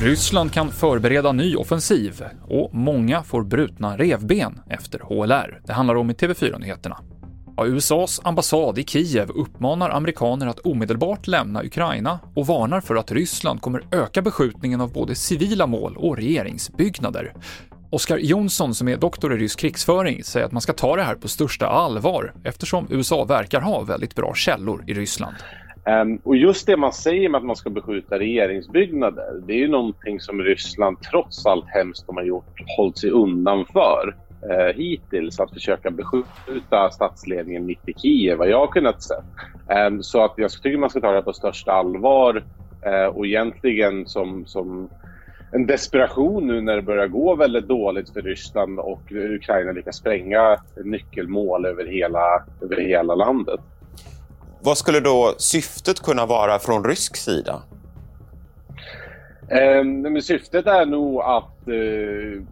Ryssland kan förbereda ny offensiv och många får brutna revben efter HLR. Det handlar om i TV4-nyheterna. Ja, USAs ambassad i Kiev uppmanar amerikaner att omedelbart lämna Ukraina och varnar för att Ryssland kommer öka beskjutningen av både civila mål och regeringsbyggnader. Oskar Jonsson, som är doktor i rysk krigsföring, säger att man ska ta det här på största allvar eftersom USA verkar ha väldigt bra källor i Ryssland. Um, och just det man säger med att man ska beskjuta regeringsbyggnader, det är ju någonting som Ryssland trots allt hemskt de har gjort hållit sig undan för eh, hittills. Att försöka beskjuta statsledningen mitt i Kiev, vad jag har kunnat se. Um, så att jag tycker man ska ta det på största allvar eh, och egentligen som, som en desperation nu när det börjar gå väldigt dåligt för Ryssland och Ukraina lyckas spränga nyckelmål över hela, över hela landet. Vad skulle då syftet kunna vara från rysk sida? Eh, syftet är nog att, eh,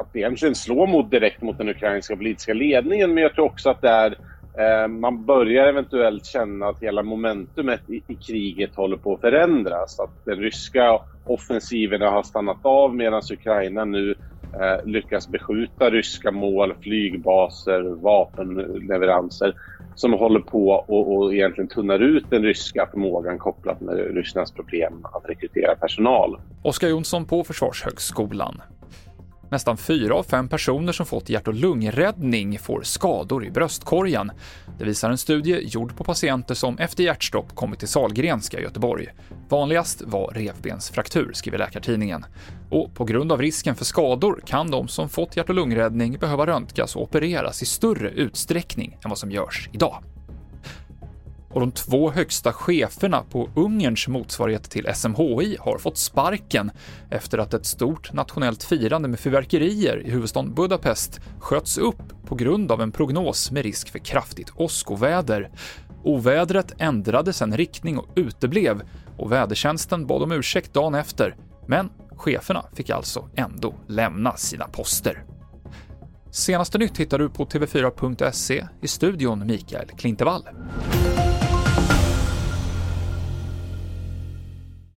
att egentligen slå mot, direkt mot den ukrainska politiska ledningen men jag tror också att det är Eh, man börjar eventuellt känna att hela momentumet i, i, kriget håller på att förändras. Att den ryska offensiven har stannat av medan Ukraina nu eh, lyckas beskjuta ryska mål, flygbaser, vapenleveranser som håller på och, och egentligen tunnar ut den ryska förmågan kopplat med Rysslands problem att rekrytera personal. Oskar Jonsson på Försvarshögskolan. Nästan fyra av fem personer som fått hjärt och lungräddning får skador i bröstkorgen. Det visar en studie gjord på patienter som efter hjärtstopp kommit till Salgrenska i Göteborg. Vanligast var revbensfraktur, skriver Läkartidningen. Och på grund av risken för skador kan de som fått hjärt och lungräddning behöva röntgas och opereras i större utsträckning än vad som görs idag och de två högsta cheferna på Ungerns motsvarighet till SMHI har fått sparken efter att ett stort nationellt firande med fyrverkerier i huvudstaden Budapest sköts upp på grund av en prognos med risk för kraftigt åskoväder. Ovädret ändrade sen riktning och uteblev och vädertjänsten bad om ursäkt dagen efter, men cheferna fick alltså ändå lämna sina poster. Senaste nytt hittar du på tv4.se i studion Mikael Klintevall.